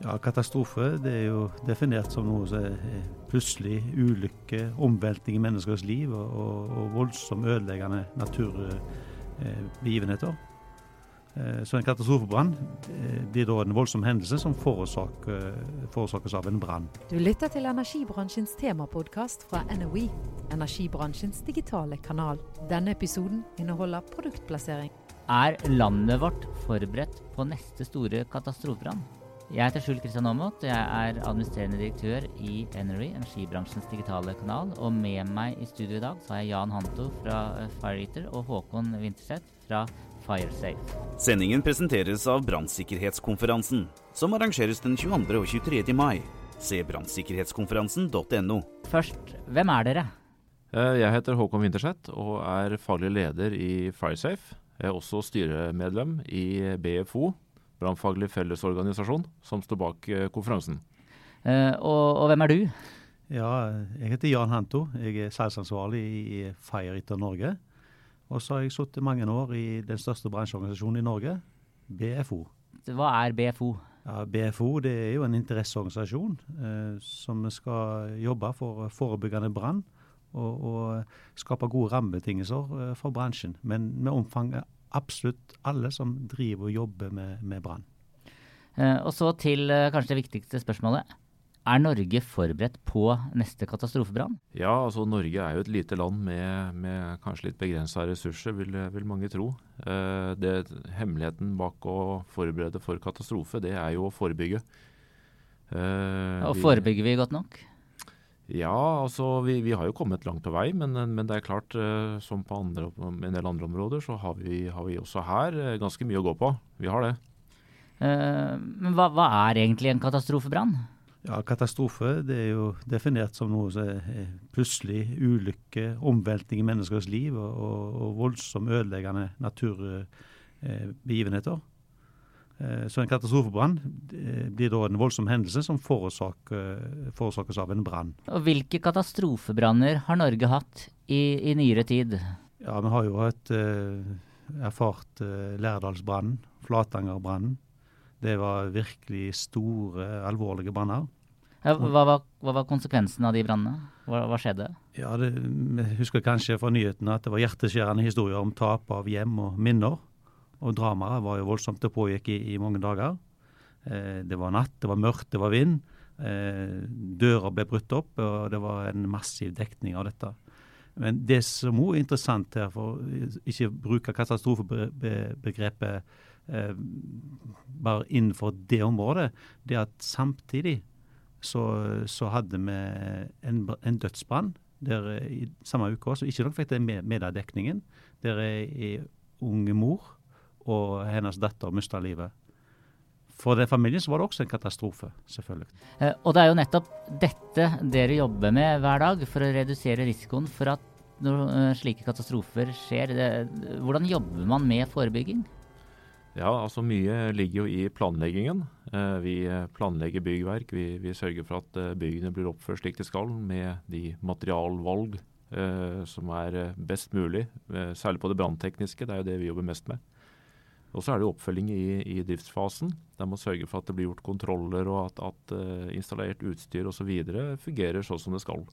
Ja, Katastrofe det er jo definert som noe som er plutselig ulykke, omveltning i menneskers liv og, og, og voldsomt ødeleggende naturbegivenheter. Eh, så en katastrofebrann eh, blir da en voldsom hendelse som forårsaker, forårsakes av en brann. Du lytter til energibransjens temapodkast fra NOE, energibransjens digitale kanal. Denne episoden inneholder produktplassering. Er landet vårt forberedt på neste store katastrofebrann? Jeg heter Skjul Kristian Aamodt. Jeg er administrerende direktør i Enery, energibransjens digitale kanal. Og med meg i studio i dag så har jeg Jan Hanto fra Fireeater og Håkon Winterseth fra Firesafe. Sendingen presenteres av Brannsikkerhetskonferansen, som arrangeres den 22. og 23. mai. Se brannsikkerhetskonferansen.no. Først, hvem er dere? Jeg heter Håkon Winterseth og er faglig leder i Firesafe. Jeg er også styremedlem i BFO, Brannfaglig fellesorganisasjon, som står bak konferansen. Eh, og, og, hvem er du? Ja, Jeg heter Jan Hanto. Jeg er salgsansvarlig i Fireeater Norge. Og så har jeg sittet mange år i den største bransjeorganisasjonen i Norge, BFO. Hva er BFO? Ja, BFO det er jo en interesseorganisasjon eh, som skal jobbe for forebyggende brann og, og, skape gode rammebetingelser eh, for bransjen. Men med omfanget absolutt alle som driver og jobber med, med brann. Eh, og så til eh, kanskje det viktigste spørsmålet. Er Norge forberedt på neste katastrofebrann? Ja, altså Norge er jo et lite land med, med kanskje litt begrensa ressurser, vil, vil, mange tro. Eh, det, hemmeligheten bak å forberede for katastrofe, det er jo å forebygge. Eh, og forebygger vi godt nok? Ja, altså vi, vi, har jo kommet langt på vei, men, men det er klart, eh, som på andre, en del andre områder, så har vi, har vi, også her eh, ganske mye å gå på. Vi har det. Eh, men hva, hva, er egentlig en katastrofebrann? Ja, Katastrofe det er jo definert som noe som er plutselig ulykke, omveltning i menneskers liv og, og, og voldsomt ødeleggende naturbegivenheter. Eh, så en katastrofebrann blir da en voldsom hendelse som forårsaker, forårsakes av en brann. Og Hvilke katastrofebranner har Norge hatt i, i nyere tid? Ja, Vi har jo et, eh, erfart eh, Lærdalsbrannen, Flatangerbrannen. Det var virkelig store, alvorlige branner. Ja, hva, var, hva, var, konsekvensen av de brannene? Hva, hva, skjedde? Ja, det, Vi husker kanskje fra nyhetene at det var hjerteskjærende historier om tap av hjem og minner. Og dramaet var jo voldsomt. Det pågikk i, i mange dager. Eh, det var natt, det var mørkt, det var vind. Eh, dører ble brutt opp, og det var en massiv dekning av dette. Men det som òg er interessant her, for ikke bruke katastrofebegrepet eh, bare innenfor det området, det er at samtidig så, så hadde vi en, en dødsbrann der i samme uke som ikke nok fikk det med, med dekningen. Der ei unge mor og hennes datter mista livet. For den familien så var det også en katastrofe, selvfølgelig. Eh, og det er jo nettopp dette dere jobber med hver dag for å redusere risikoen for at når uh, slike katastrofer skjer. Hvordan jobber man med forebygging? Ja, altså Mye ligger jo i planleggingen. Eh, vi planlegger byggverk. Vi, vi, sørger for at eh, byggene blir oppført slik de skal, med de materialvalg eh, som er best mulig. Eh, særlig på det branntekniske, det er jo det vi jobber mest med. Og så er det oppfølging i, i, driftsfasen. Der man sørger for at det blir gjort kontroller og at, at uh, installert utstyr osv. fungerer sånn som det skal.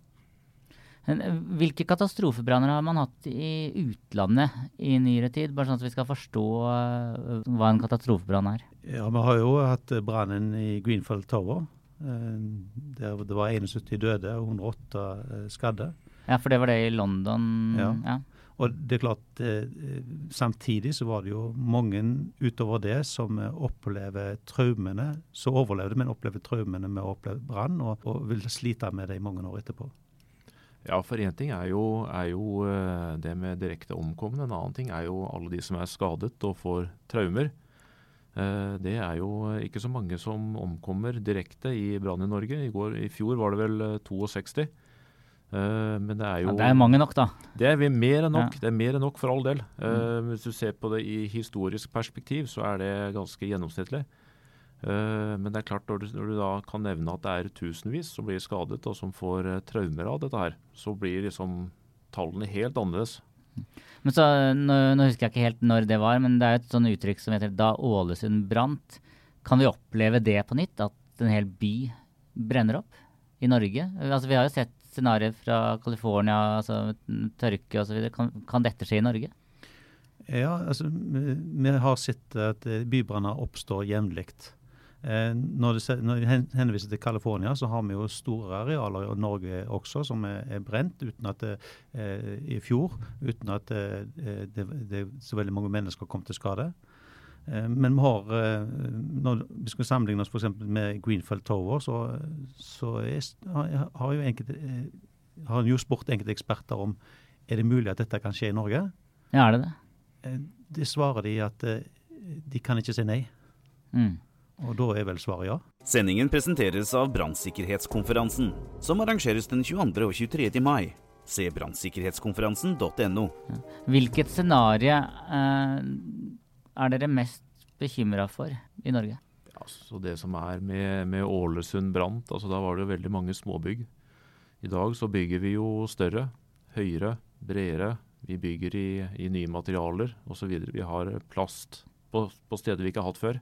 Hvilke katastrofebranner har man hatt i utlandet i nyere tid? Bare sånn at vi skal forstå uh, hva en katastrofebrann er. Ja, Vi har jo hatt brannen i Greenfield Tower. Uh, der det var 71 døde og 108 skadde. Ja, for det var det i London? Ja. ja. Og det er klart, eh, Samtidig så var det jo mange utover det som opplever traumene, som overlevde, men opplever traumene med å oppleve brann, og, og, vil slite med det i mange år etterpå. Ja, for én ting er jo, er jo, det med direkte omkomne. En annen ting er jo alle de som er skadet og får traumer. Det er jo ikke så mange som omkommer direkte i brann i Norge. I, går, I fjor var det vel 62. Uh, men det er jo ja, Det er mange nok, da. Det er mer enn nok. Ja. Det er mer enn nok for all del. Uh, mm. Hvis du ser på det i historisk perspektiv, så er det ganske gjennomsnittlig. Uh, men det er klart, når du, når du, da kan nevne at det er tusenvis som blir skadet og som får traumer av dette her, så blir liksom tallene helt annerledes. Men så, nå, nå, husker jeg ikke helt når det var, men det er et sånn uttrykk som heter 'da Ålesund brant'. Kan vi oppleve det på nytt? At en hel by brenner opp i Norge? Altså, vi har jo sett scenarioer fra California, altså tørke osv. Kan, kan dette skje i Norge? Ja, altså vi, har sett at eh, bybranner oppstår jevnlig. Eh, når, vi henviser til California, så har vi jo store arealer i Norge også som er, er brent uten at det, eh, i fjor, uten at det, det, det, så veldig mange mennesker kom til skade. Eh, men vi har, eh, når vi skal sammenligne oss f.eks. med Greenfield Tower, så, så er, har jo enkelte, har har jo spurt enkelte eksperter om er det mulig at dette kan skje i Norge. Ja, er det det? Det svarer de at de kan ikke si nei. Mm. Og da er vel svaret ja. Sendingen presenteres av Brannsikkerhetskonferansen, som arrangeres den 22. og 23. mai. Se brannsikkerhetskonferansen.no. Hvilket scenario eh, er dere mest bekymra for i Norge? Altså Det som er med, med Ålesund brant, altså da var det jo veldig mange småbygg. I dag så bygger vi jo større, høyere, bredere. Vi bygger i, i nye materialer osv. Vi har plast på, på, steder vi ikke har hatt før.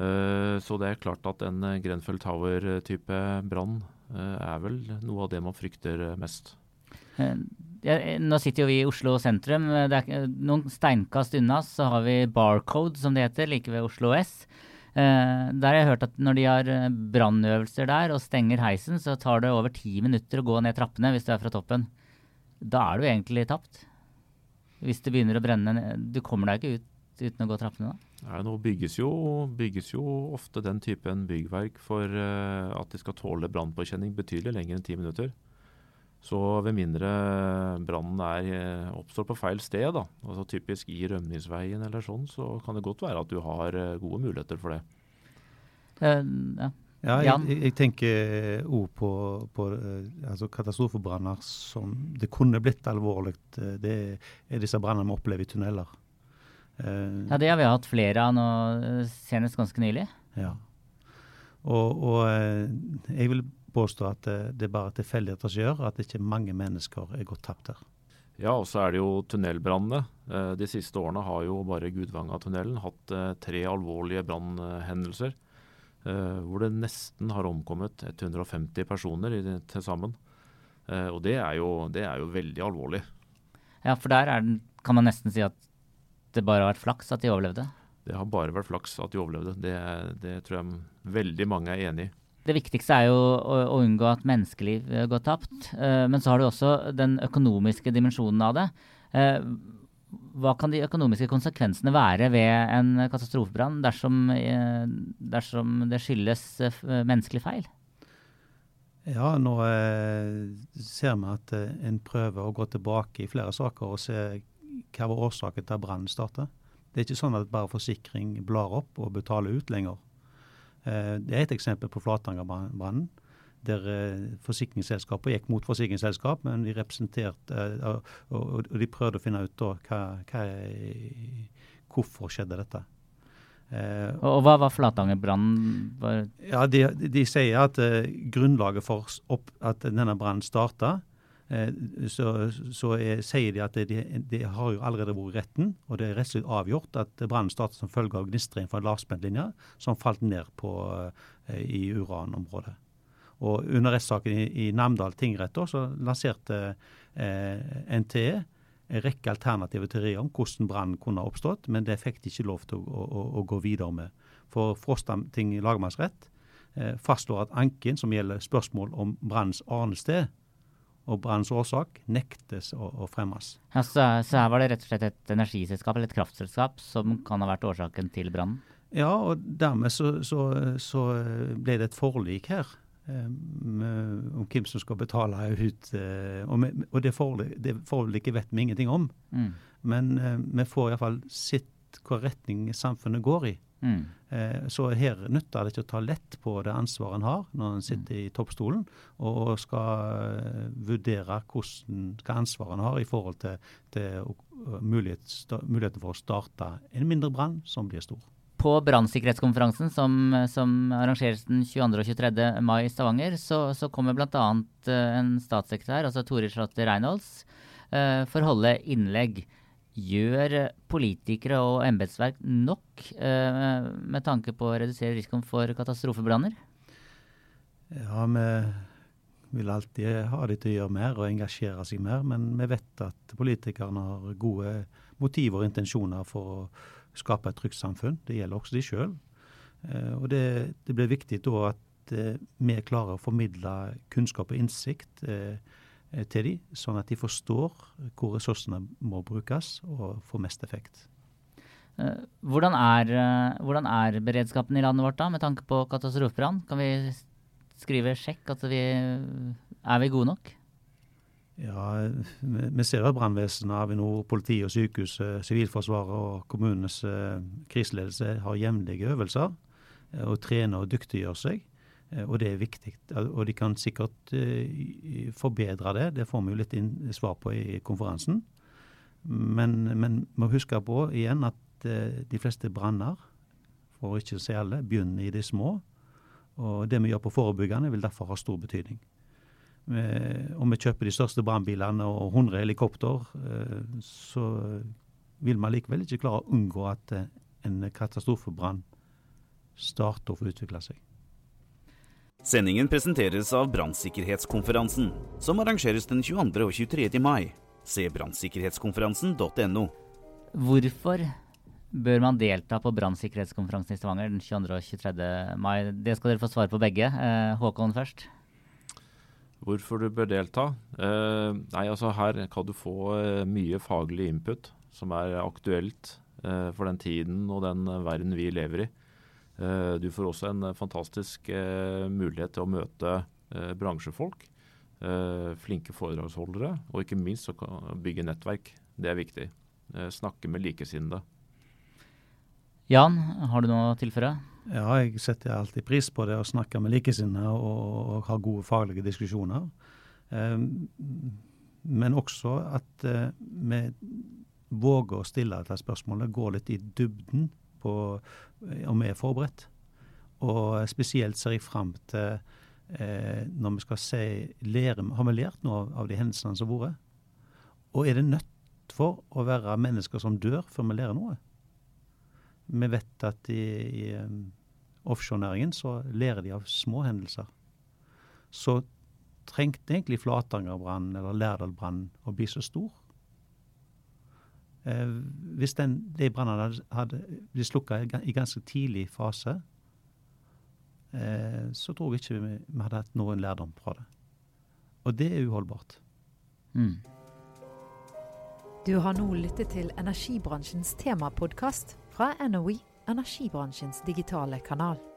Uh, så det er klart at en Grenfell Tower-type brann uh, er vel noe av det man frykter mest. Nå sitter jo vi i Oslo sentrum. Det er noen steinkast unna så har vi Barcode, som det heter, like ved Oslo S. Uh, der har jeg hørt at når de har eh, brannøvelser der og stenger heisen, så tar det over ti minutter å gå ned trappene hvis du er fra toppen. Da er du egentlig tapt. Hvis det begynner å brenne Du kommer deg ikke ut uten å gå trappene da? Nei, nå bygges jo, bygges jo, ofte den typen byggverk for uh, at de skal tåle brannpåkjenning betydelig lenger enn ti minutter. Så ved mindre brannen eh, oppstår på feil sted, da, altså typisk i rømningsveien eller sånn, så kan det godt være at du har eh, gode muligheter for det. Uh, ja. ja jeg, jeg, tenker òg på, på altså katastrofebranner som det kunne blitt alvorlig. Det er disse brannene vi opplever i tunneler. Uh, ja, det har vi hatt flere av nå, senest ganske nylig. Ja. Og, og jeg vil påstå at det er bare tilfeldigheter som gjør at ikke mange mennesker er gått tapt her. Ja, og så er det jo tunnelbrannene. Eh, de siste årene har jo bare Gudvanga-tunnelen hatt eh, tre alvorlige brannhendelser. Eh, hvor det nesten har omkommet 150 personer til sammen. Og det er, jo, det er, jo, veldig alvorlig. Ja, for der det, kan man nesten si at det bare har vært flaks at de overlevde? Det har bare vært flaks at de overlevde. Det, det tror jeg veldig mange er enig i. Det viktigste er jo å, å unngå at menneskeliv uh, går tapt. Uh, men så har du også den økonomiske dimensjonen av det. Uh, hva kan de økonomiske konsekvensene være ved en katastrofebrann dersom, dersom, det skyldes menneskelig feil? Ja, nå ser vi at en prøver å gå tilbake i flere saker og se hva var årsaken til at brannen startet. Det er ikke sånn at bare forsikring blar opp og betaler ut lenger. Eh, det er et eksempel på Flatangerbrannen. Der eh, forsikringsselskapet gikk mot forsikringsselskap, men de representerte eh, og, de prøvde å finne ut da hva, hva, hvorfor skjedde dette. Uh, og Hva var Flatangerbrannen? Ja, de, de, sier at uh, grunnlaget for opp, at denne brannen starta, så, så er, sier de at det de har jo allerede vært retten, og det er rettslig avgjort at brannen startet som følge av gnistring fra en lavspentlinje som falt ned på, eh, i uranområdet. Og Under rettssaken i, i Namdal tingrett så lanserte eh, NTE en rekke alternative teorier om hvordan brannen kunne ha oppstått, men det fikk de ikke lov til å, å, å gå videre med. For Frostam-ting lagmannsrett eh, fastslår at anken som gjelder spørsmål om brannens arnested, og brannens årsak nektes å, å fremmes. Ja, så, så, her var det rett og slett et energiselskap eller et kraftselskap som kan ha vært årsaken til brannen? Ja, og dermed så, så, så ble det et forlik her eh, om hvem som skal betale ut. Eh, og, det, forlik, det, forliket vet vi ingenting om. Mm. Men eh, vi får iallfall sett hva retning samfunnet går i. Mm. Eh, så her nytter det ikke å ta lett på det ansvaret en har når en sitter i toppstolen og skal eh, vurdere hvordan, hva ansvaret en har i forhold til, til muligheten for å starte en mindre brann som blir stor. På brannsikkerhetskonferansen som, som, arrangeres den 22. og 23. mai i Stavanger, så, så kommer bl.a. Eh, en statssekretær, altså Tore Slåtte Reinholds, for å holde innlegg. Gjør politikere og embetsverk nok eh, med tanke på å redusere risikoen for katastrofebranner? Ja, vi vil alltid ha de til å gjøre mer og engasjere seg mer, men vi vet at politikerne har gode motiver og intensjoner for å skape et trygt samfunn. Det gjelder også de sjøl. Eh, og det, det, blir viktig da at eh, vi klarer å formidle kunnskap og innsikt eh, til de, sånn at de forstår hvor ressursene må brukes og får mest effekt. Hvordan er, hvordan er, beredskapen i landet vårt da, med tanke på katastrofebrann? Kan vi skrive sjekk at vi er vi gode nok? Ja, Vi ser at brannvesenet, Avinor, politiet og sykehuset, Sivilforsvaret og kommunenes kriseledelse har jevnlige øvelser og trener og dyktiggjør seg. Eh, og det er viktig. Og de kan sikkert uh, forbedre det. Det får vi jo litt svar på i konferansen. Men, men må huske på igjen at uh, de fleste branner, for ikke å si alle, begynner i de små. Og det vi gjør på forebyggende, vil derfor ha stor betydning. Om vi kjøper de største brannbilene og 100 helikopter, så vil man likevel ikke klare å unngå at en katastrofebrann starter å få utvikle seg. Sendingen presenteres av Brannsikkerhetskonferansen, som arrangeres den 22. og 23. mai. Se brannsikkerhetskonferansen.no. Hvorfor bør man delta på brannsikkerhetskonferansen i Stavanger den 22. og 23. mai? Det skal dere få svare på begge. Eh, Håkon først. Hvorfor du bør delta? Eh, nei, altså Her kan du få eh, mye faglig input som er aktuelt for den tiden og den verden vi lever i. Eh, du får også en fantastisk eh, mulighet til å møte eh, bransjefolk. Flinke foredragsholdere, og ikke minst å bygge nettverk. Det er viktig. Snakke med likesinnede. Jan, har du noe å tilføre? Ja, jeg setter alltid pris på det å snakke med likesinnede og, og ha gode faglige diskusjoner. men også at vi våger å stille dette spørsmålet, gå litt i dybden på om vi er forberedt. Og spesielt ser jeg fram til eh, når vi skal si lære, Har vi lært noe av, av de hendelsene som har vært? Og er det nødt for å være mennesker som dør før vi lærer noe? Vi vet at i, i um, offshorenæringen så lærer de av små hendelser. Så trengte egentlig Flatangerbrannen eller Lærdalbrannen å bli så stor Eh, hvis den, de brannene hadde, hadde blitt slukka i ganske tidlig fase, eh, så tror jeg ikke vi, vi hadde hatt noen lærdom fra det. Og det er uholdbart. Mm. Du har nå lyttet til energibransjens temapodkast fra NOE, energibransjens digitale kanal.